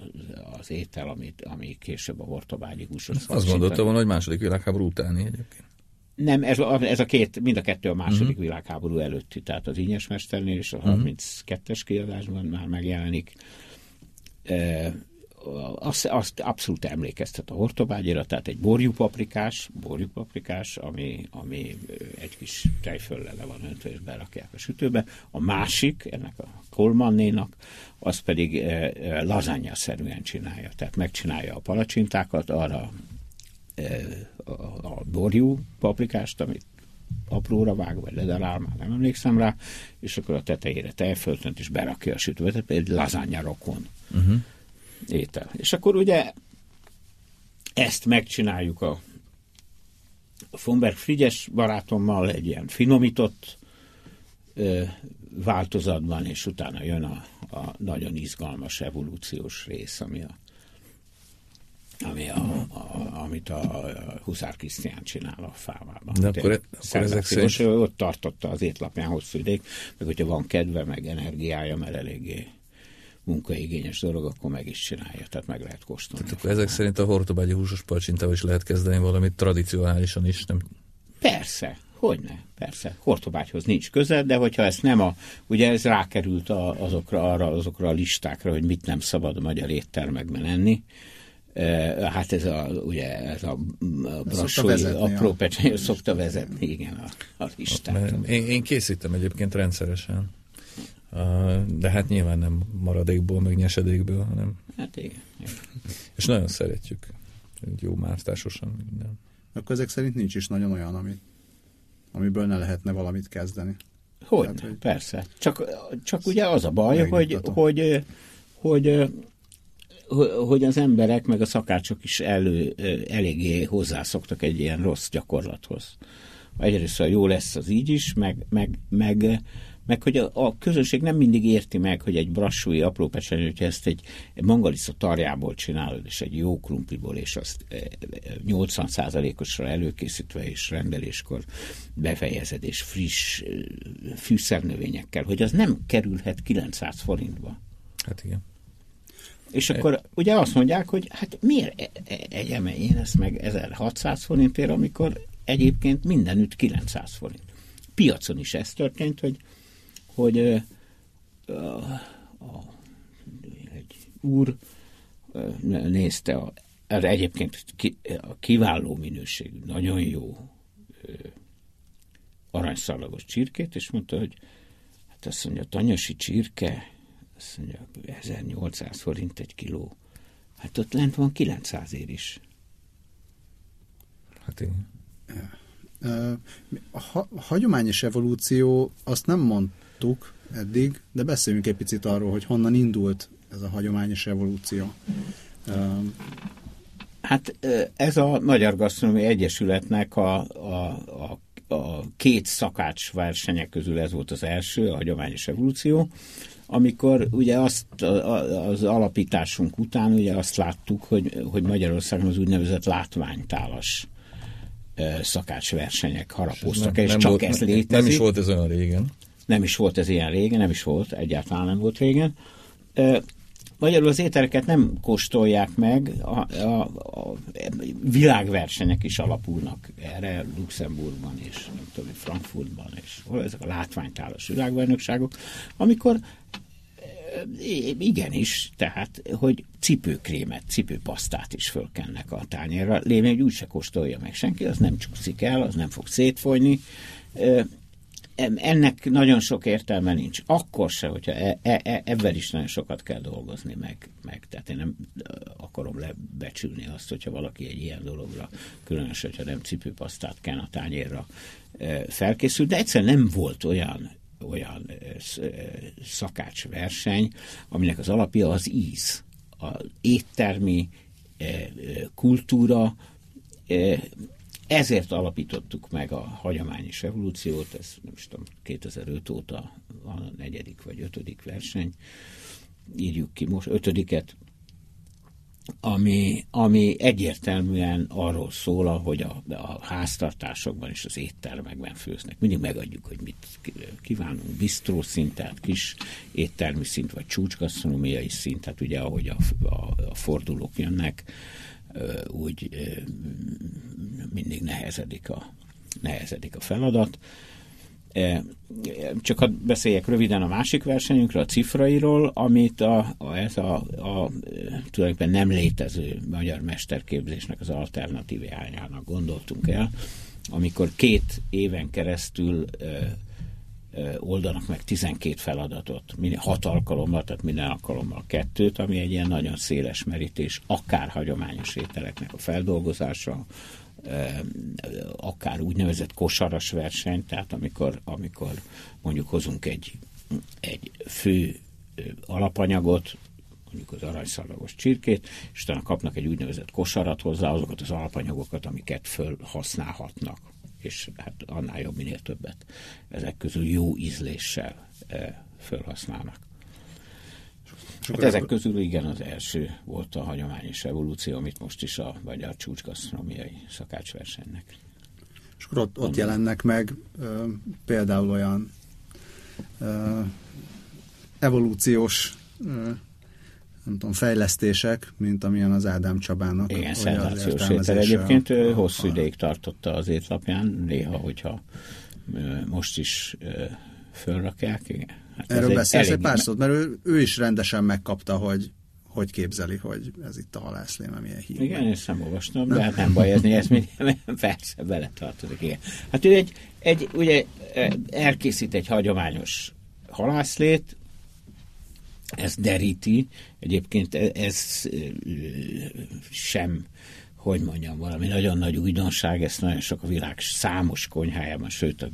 az étel, amit, ami később a hortobágyi húsos. Azt gondoltam volna, hogy második világháború utáni egyébként. Nem, ez a, ez a két, mind a kettő a második uh-huh. világháború előtti, tehát az Ínyes Mesternél és a uh-huh. Mhm. 32-es kiadásban már megjelenik. E, azt, azt abszolút emlékeztet a hortobágyira, tehát egy borjúpaprikás, borjúpaprikás, ami, ami egy kis tejföllel le van öntve, és berakják a sütőbe. A másik, ennek a kolmannénak, az pedig lazanya-szerűen csinálja, tehát megcsinálja a palacsintákat, arra a, a borjú paprikást, amit apróra vág, vagy ledarál, már nem emlékszem rá, és akkor a tetejére tejföltönt, és berakja a sütőbe, tehát egy lazánya rokon uh-huh. étel. És akkor ugye ezt megcsináljuk a, Fonberg Frigyes barátommal egy ilyen finomított ö, változatban, és utána jön a, a nagyon izgalmas evolúciós rész, ami a ami a, a, amit a Huszár Krisztián csinál a fávában. De akkor, e- akkor ezek szerint... ott tartotta az étlapján hosszú ideig, meg hogyha van kedve, meg energiája, mert eléggé munkaigényes dolog, akkor meg is csinálja, tehát meg lehet kóstolni. Tehát akkor ezek szerint a hortobágyi húsos palcsintával is lehet kezdeni valamit tradicionálisan is, nem? Persze, Hogyne, persze. Hortobágyhoz nincs köze, de hogyha ezt nem a, ugye ez rákerült a, azokra, arra, azokra a listákra, hogy mit nem szabad a magyar éttermekben enni, Hát ez a, ugye, ez a, a brassói, a própecseny szokta vezetni, igen, a, a listát. Én, én készítem egyébként rendszeresen. De hát nyilván nem maradékból, meg nyesedékből, hanem... Hát igen. És nagyon szeretjük. Jó mártásosan minden. Akkor ezek szerint nincs is nagyon olyan, ami, amiből ne lehetne valamit kezdeni. Hogy, Tehát, hogy persze. Csak, csak ugye az a baj, hogy, hogy, hogy hogy az emberek, meg a szakácsok is elő, eléggé hozzászoktak egy ilyen rossz gyakorlathoz. Egyrészt jó lesz az így is, meg, meg, meg, meg hogy a, a közönség nem mindig érti meg, hogy egy brassúi apró pecsenő, hogyha ezt egy, egy mangalisza tarjából csinálod, és egy jó krumpliból, és azt 80%-osra előkészítve és rendeléskor befejezed, és friss fűszernövényekkel, hogy az nem kerülhet 900 forintba. Hát igen. És akkor ugye azt mondják, hogy hát miért e- e- egyem én ezt meg 1600 forintért, amikor egyébként mindenütt 900 forint. Piacon is ez történt, hogy, hogy uh, uh, egy úr nézte a, egyébként ki, a kiváló minőségű, nagyon jó uh, aranyszalagos csirkét, és mondta, hogy hát azt mondja, tanyasi csirke azt mondja, 1800 forint egy kiló. Hát ott lent van 900 ér is. Hát igen. A hagyományos evolúció, azt nem mondtuk eddig, de beszéljünk egy picit arról, hogy honnan indult ez a hagyományos evolúció. Hát ez a Magyar Gasztronómiai Egyesületnek a, a, a, a két szakács versenyek közül ez volt az első, a hagyományos evolúció amikor ugye azt az alapításunk után ugye azt láttuk, hogy, hogy Magyarországon az úgynevezett látványtálas szakácsversenyek harapoztak, és, és csak volt, ez létezik. Nem is volt ez olyan régen. Nem is volt ez ilyen régen, nem is volt, egyáltalán nem volt régen. Magyarul az ételeket nem kóstolják meg, a, a, a világversenyek is alapulnak erre, Luxemburgban és nem tudom, Frankfurtban, és hol ezek a látványtálas világbajnokságok, amikor igenis, tehát, hogy cipőkrémet, cipőpasztát is fölkennek a tányérra, lévén, hogy úgyse kóstolja meg senki, az nem csúszik el, az nem fog szétfolyni, ennek nagyon sok értelme nincs. Akkor se, hogyha e, e, e, ebben is nagyon sokat kell dolgozni meg, meg. Tehát én nem akarom lebecsülni azt, hogyha valaki egy ilyen dologra, különösen, hogyha nem cipőpasztát kell a tányérra felkészül, de egyszer nem volt olyan olyan szakács verseny, aminek az alapja az íz. Az éttermi kultúra, ezért alapítottuk meg a hagyományos evolúciót, ez nem is tudom, 2005 óta van a negyedik vagy ötödik verseny, írjuk ki most ötödiket, ami, ami egyértelműen arról szól, hogy a, a háztartásokban és az éttermekben főznek. Mindig megadjuk, hogy mit kívánunk, bistró szint, tehát kis éttermi szint, vagy csúcsgasztronómiai szint, tehát ugye ahogy a, a, a fordulók jönnek, úgy mindig nehezedik a, nehezedik a feladat. Csak ha beszéljek röviden a másik versenyünkről, a cifrairól, amit a, a, ez a, a tulajdonképpen nem létező magyar mesterképzésnek az alternatívájának gondoltunk el, amikor két éven keresztül oldanak meg 12 feladatot, hat alkalommal, tehát minden alkalommal kettőt, ami egy ilyen nagyon széles merítés, akár hagyományos ételeknek a feldolgozása, akár úgynevezett kosaras verseny, tehát amikor, amikor mondjuk hozunk egy, egy fő alapanyagot, mondjuk az aranyszalagos csirkét, és utána kapnak egy úgynevezett kosarat hozzá, azokat az alapanyagokat, amiket fölhasználhatnak és hát annál jobb, minél többet ezek közül jó ízléssel felhasználnak. Hát ezek közül igen az első volt a hagyományos evolúció, amit most is a magyar csúcsgasztronómiai szakácsversenynek. És akkor ott, ott jelennek meg ö, például olyan ö, evolúciós ö, nem tudom, fejlesztések, mint amilyen az Ádám Csabának. Igen, szenzációs étel. Egyébként a, hosszú a, ideig tartotta az étlapján, néha, hogyha most is fölrakják. Igen. Hát Erről beszélsz egy pár szót, mert ő, ő is rendesen megkapta, hogy hogy képzeli, hogy ez itt a halászlém, milyen hív. Igen, én sem olvastam, de hát nem baj, ez, ez minden, (laughs) persze beletartozik. Igen. Hát ő egy, egy, ugye elkészít egy hagyományos halászlét, ez deríti, egyébként e, ez sem hogy mondjam, valami nagyon nagy újdonság, ezt nagyon sok a világ számos konyhájában, sőt a,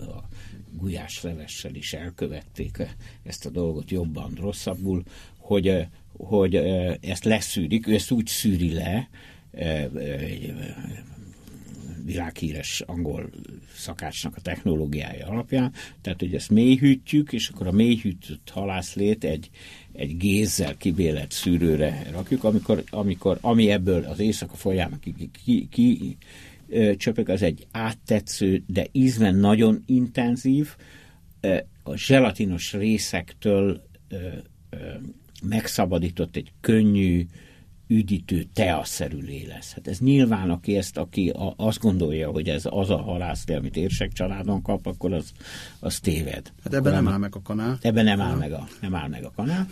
a gulyáslevessel is elkövették ezt a dolgot jobban, rosszabbul, hogy, hogy ezt leszűrik, ő ezt úgy szűri le, világhíres angol szakácsnak a technológiája alapján, tehát hogy ezt mélyhűtjük, és akkor a mélyhűtött halászlét egy, egy gézzel kibélet szűrőre rakjuk, amikor, amikor ami ebből az éjszaka folyamán ki, ki, ki csöpök, az egy áttetsző, de ízben nagyon intenzív, a zselatinos részektől megszabadított egy könnyű, üdítő, teaszerű lé lesz. Hát ez nyilván, aki ezt, aki a, azt gondolja, hogy ez az a halászlé, amit érsek családon kap, akkor az, az téved. Hát ebben nem áll meg a kanál. Ebben nem áll, meg a, nem áll meg a kanál.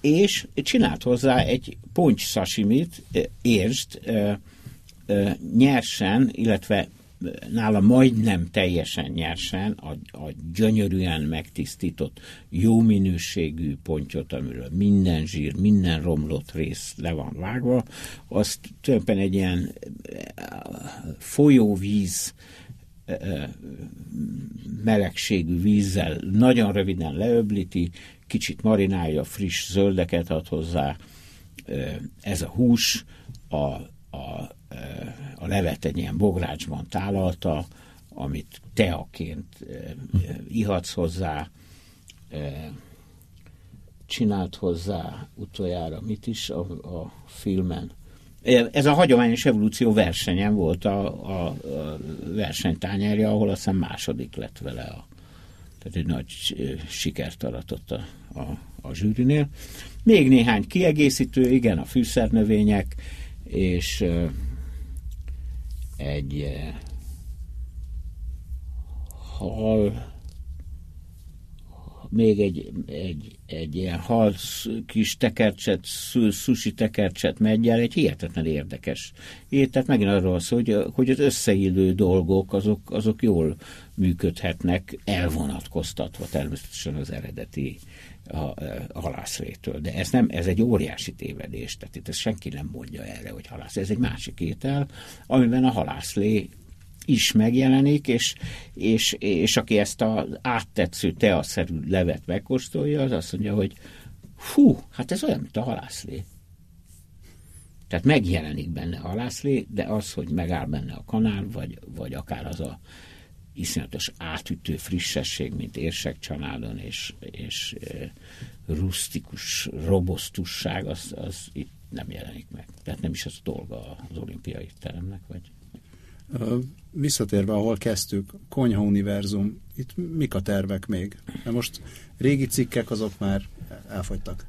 És csinált hozzá egy poncs sashimit, értsd, nyersen, illetve nála majdnem teljesen nyersen a, a gyönyörűen megtisztított, jó minőségű pontyot, amiről minden zsír, minden romlott rész le van vágva, azt tulajdonképpen egy ilyen folyóvíz melegségű vízzel nagyon röviden leöblíti, kicsit marinálja, friss zöldeket ad hozzá. Ez a hús a, a a levet egy ilyen bográcsban tálalta, amit teaként ihatsz hozzá, csinált hozzá utoljára mit is a, a filmen. Ez a hagyományos evolúció versenyen volt a, a, a versenytányerje, ahol azt hiszem második lett vele. A, tehát egy nagy sikert aratott a, a, a zsűrinél. Még néhány kiegészítő, igen, a fűszernövények, és egy eh, hal, még egy, egy, egy ilyen hal kis tekercset, sushi tekercset meggyel, egy hihetetlen érdekes. Tehát megint arról szól, hogy, hogy az összeillő dolgok, azok, azok jól működhetnek, elvonatkoztatva természetesen az eredeti a, a halászrétől. De ez, nem, ez egy óriási tévedés, tehát itt ezt senki nem mondja erre, hogy halász. Ez egy másik étel, amiben a halászlé is megjelenik, és, és, és aki ezt az áttetsző teaszerű levet megkóstolja, az azt mondja, hogy fú, hát ez olyan, mint a halászlé. Tehát megjelenik benne a halászlé, de az, hogy megáll benne a kanál, vagy, vagy akár az a iszonyatos átütő frissesség, mint érsek családon, és, és rustikus robosztusság, az, az itt nem jelenik meg. Tehát nem is az dolga az olimpiai teremnek, vagy Visszatérve, ahol kezdtük, Konyha Univerzum, itt mik a tervek még? Mert most régi cikkek azok már elfogytak.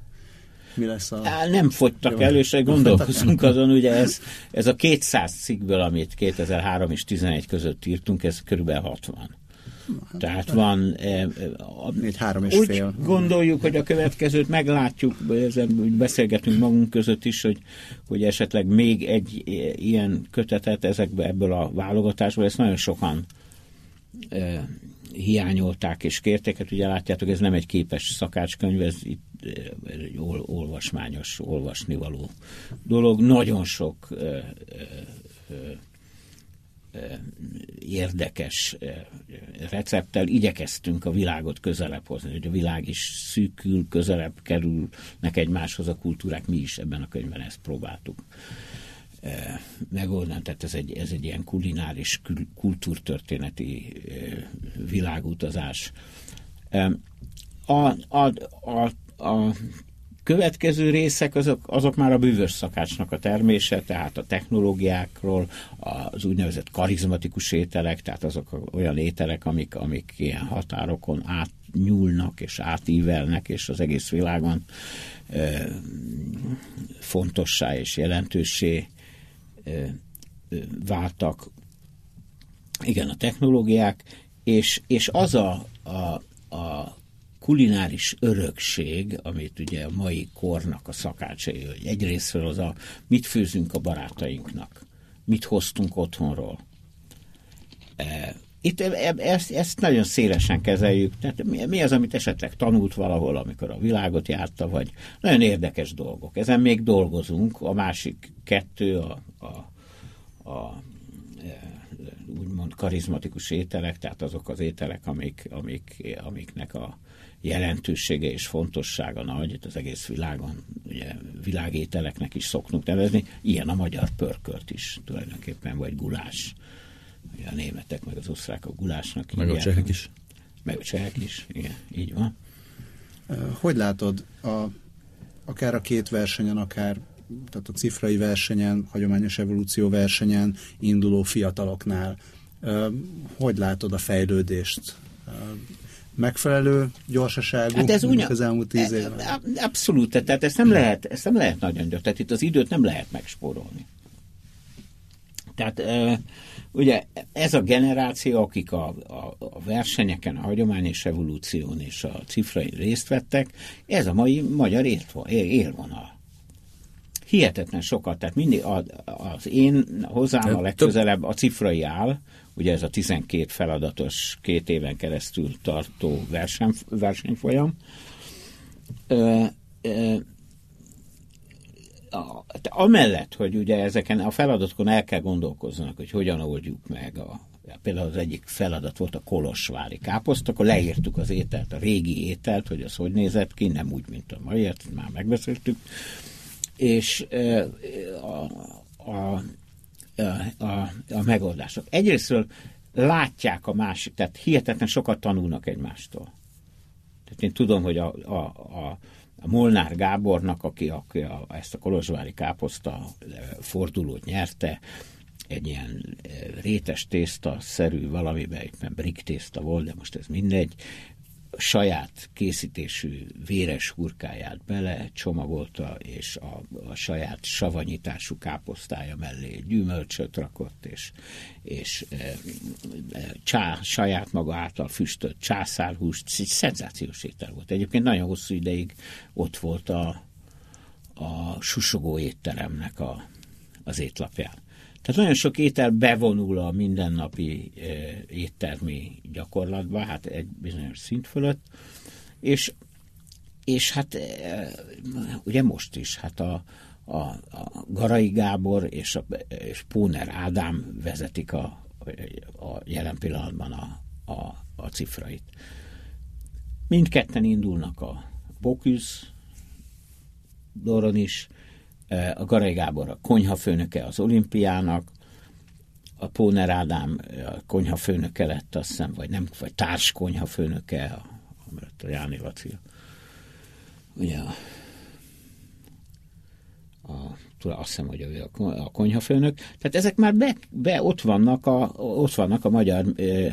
Mi lesz a... Á, nem fogytak el, és gondolkozunk (laughs) azon, ugye ez, ez a 200 cikkből, amit 2003 és 2011 között írtunk, ez körülbelül 60. Hát, Tehát van... E, Egy három és úgy fél. gondoljuk, hogy a következőt meglátjuk, ezen beszélgetünk magunk között is, hogy, hogy esetleg még egy ilyen kötetet ezekbe ebből a válogatásból, ezt nagyon sokan e, hiányolták és kérték, hát ugye látjátok, ez nem egy képes szakácskönyv, ez itt egy ol, olvasmányos, olvasnivaló dolog. Nagyon sok e, e, érdekes recepttel igyekeztünk a világot közelebb hozni, hogy a világ is szűkül, közelebb kerülnek egymáshoz a kultúrák, mi is ebben a könyvben ezt próbáltuk megoldani, tehát ez egy, ez egy ilyen kulináris, kultúrtörténeti világutazás. A, a, a, a következő részek azok, azok már a bűvös szakácsnak a termése, tehát a technológiákról, az úgynevezett karizmatikus ételek, tehát azok olyan ételek, amik, amik ilyen határokon átnyúlnak és átívelnek, és az egész világon e, fontossá és jelentőssé e, váltak. Igen, a technológiák, és, és az a, a, a kulináris örökség, amit ugye a mai kornak a szakácsai, hogy egyrésztről az a mit főzünk a barátainknak, mit hoztunk otthonról. E, itt e, e, ezt, ezt nagyon szélesen kezeljük. Tehát mi az, amit esetleg tanult valahol, amikor a világot járta, vagy nagyon érdekes dolgok. Ezen még dolgozunk. A másik kettő, a, a, a úgymond karizmatikus ételek, tehát azok az ételek, amik, amik, amiknek a jelentősége és fontossága nagy, az egész világon, ugye világételeknek is szoknunk nevezni, ilyen a magyar pörkölt is tulajdonképpen, vagy gulás. Ugye a németek, meg az osztrákok gulásnak. Meg a csehek is. Meg a csehek is, igen, így van. Hogy látod, a, akár a két versenyen, akár tehát a cifrai versenyen, hagyományos evolúció versenyen induló fiataloknál, hogy látod a fejlődést? megfelelő gyorsaságú, hát ez ugyan, az elmúlt tíz e- évben? Abszolút, tehát ezt nem, lehet, ezt nem lehet nagyon gyors, tehát itt az időt nem lehet megspórolni. Tehát ugye ez a generáció, akik a, a, a versenyeken, a hagyományos evolúción és a cifrai részt vettek, ez a mai magyar élvonal. Hihetetlen sokat, tehát mindig az én hozzám a legközelebb a cifrai áll, ugye ez a 12 feladatos, két éven keresztül tartó verseny, versenyfolyam. Ö, ö, a, amellett, hogy ugye ezeken a feladatokon el kell gondolkozzanak, hogy hogyan oldjuk meg a, például az egyik feladat volt a kolosvári káposzt, akkor leírtuk az ételt, a régi ételt, hogy az hogy nézett ki, nem úgy, mint a mai, már megbeszéltük, és a, a, a, a megoldások. Egyrésztről látják a másik, tehát hihetetlen sokat tanulnak egymástól. Tehát én tudom, hogy a, a, a, a Molnár Gábornak, aki, aki a, ezt a kolozsvári káposzta fordulót nyerte, egy ilyen rétes tészta szerű valamiben, éppen brik tészta volt, de most ez mindegy, saját készítésű véres hurkáját bele csomagolta, és a, a saját savanyítású káposztája mellé gyümölcsöt rakott, és, és e, e, csá, saját maga által füstölt császárhúst, szenzációs étel volt. Egyébként nagyon hosszú ideig ott volt a, a susogó étteremnek a, az étlapján. Tehát nagyon sok étel bevonul a mindennapi éttermi gyakorlatba, hát egy bizonyos szint fölött, és, és hát ugye most is, hát a, a, a Garai Gábor és, a, és Póner Ádám vezetik a, a jelen pillanatban a, a, a cifrait. Mindketten indulnak a Boküsz, Doron is, a Garai Gábor a konyhafőnöke az olimpiának, a Póner Ádám a konyhafőnöke lett, azt hiszem, vagy nem, vagy társ konyhafőnöke, a, a Jáni Laci. Ugye a, a azt hiszem, hogy ő a konyhafőnök. Tehát ezek már be, be ott, vannak a, ott vannak a magyar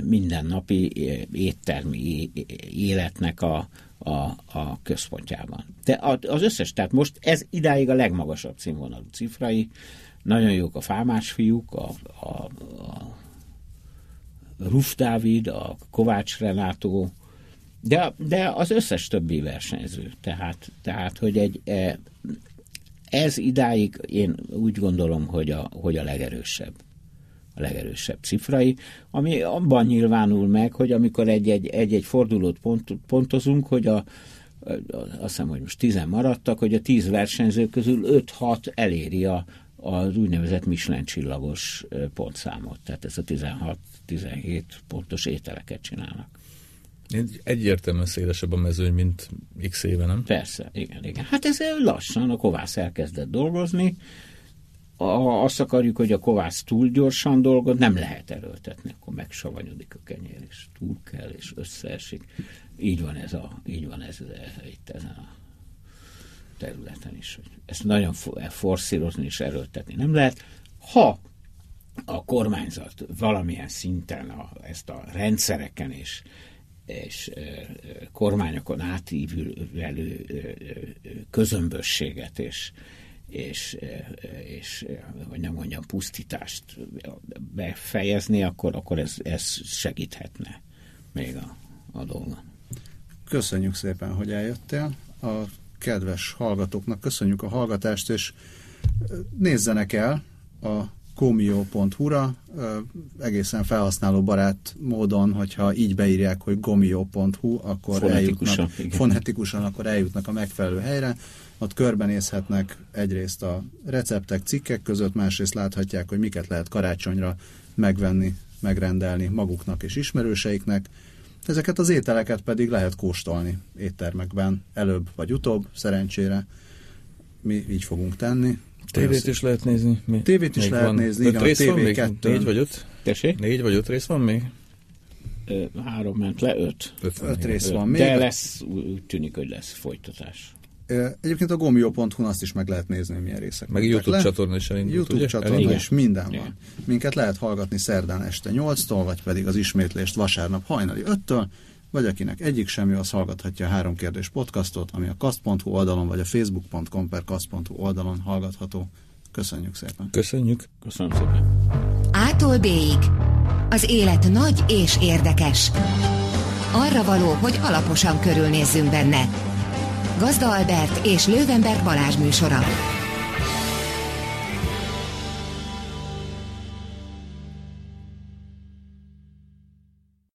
mindennapi éttermi életnek a, a, a központjában. De az összes, tehát most ez idáig a legmagasabb színvonalú cifrai, nagyon jók a fámás fiúk, a, a, a Ruf Dávid, a Kovács Renátó, de, de az összes többi versenyző. Tehát, tehát hogy egy, e, ez idáig én úgy gondolom, hogy a, hogy a legerősebb a legerősebb cifrai, ami abban nyilvánul meg, hogy amikor egy-egy, fordulót pont, pontozunk, hogy a, azt hiszem, hogy most tizen maradtak, hogy a tíz versenyző közül 5-6 eléri a, az úgynevezett Michelin csillagos pontszámot. Tehát ez a 16-17 pontos ételeket csinálnak. Egyértelműen szélesebb a mezőny, mint x éve, nem? Persze, igen, igen. Hát ez lassan a kovász elkezdett dolgozni, ha azt akarjuk, hogy a kovász túl gyorsan dolgoz, nem lehet erőltetni, akkor megsavanyodik a kenyér, és túl kell, és összeesik. Így van ez, a, így van ez itt ezen a területen is. Hogy ezt nagyon forszírozni és erőltetni nem lehet. Ha a kormányzat valamilyen szinten a, ezt a rendszereken és, és kormányokon átívelő közömbösséget és, és, és hogy nem mondjam, pusztítást befejezni, akkor, akkor ez, ez segíthetne. még a, a dolga. Köszönjük szépen, hogy eljöttél. A kedves hallgatóknak köszönjük a hallgatást, és nézzenek el a gomio.hu-ra, egészen felhasználó barát módon, hogyha így beírják, hogy gomio.hu, akkor fonetikusan, eljutnak, igen. fonetikusan, akkor eljutnak a megfelelő helyre. Ott körbenézhetnek egyrészt a receptek, cikkek között, másrészt láthatják, hogy miket lehet karácsonyra megvenni, megrendelni maguknak és ismerőseiknek. Ezeket az ételeket pedig lehet kóstolni éttermekben, előbb vagy utóbb, szerencsére. Mi így fogunk tenni. Tévét is lehet nézni. Mi? Tévét is még lehet van. nézni, igen, rész a TV2. Négy vagy öt? Tessék? Négy vagy öt rész van még? Ö, három ment le, öt. Öt, öt rész van még. De lesz, úgy tűnik, hogy lesz folytatás. Egyébként a gomio.hu-n azt is meg lehet nézni, hogy milyen részek. Meg YouTube le. csatorna is elindult, YouTube ugye? csatorna Igen. is, minden Igen. van. Minket lehet hallgatni szerdán este 8-tól, vagy pedig az ismétlést vasárnap hajnali 5-től, vagy akinek egyik semmi, az hallgathatja a három kérdés podcastot, ami a kast.hu oldalon, vagy a facebook.com per kast.hu oldalon hallgatható. Köszönjük szépen. Köszönjük. Köszönöm szépen. Ától b Az élet nagy és érdekes. Arra való, hogy alaposan körülnézzünk benne. Gazda Albert és Lővenberg Balázs műsora.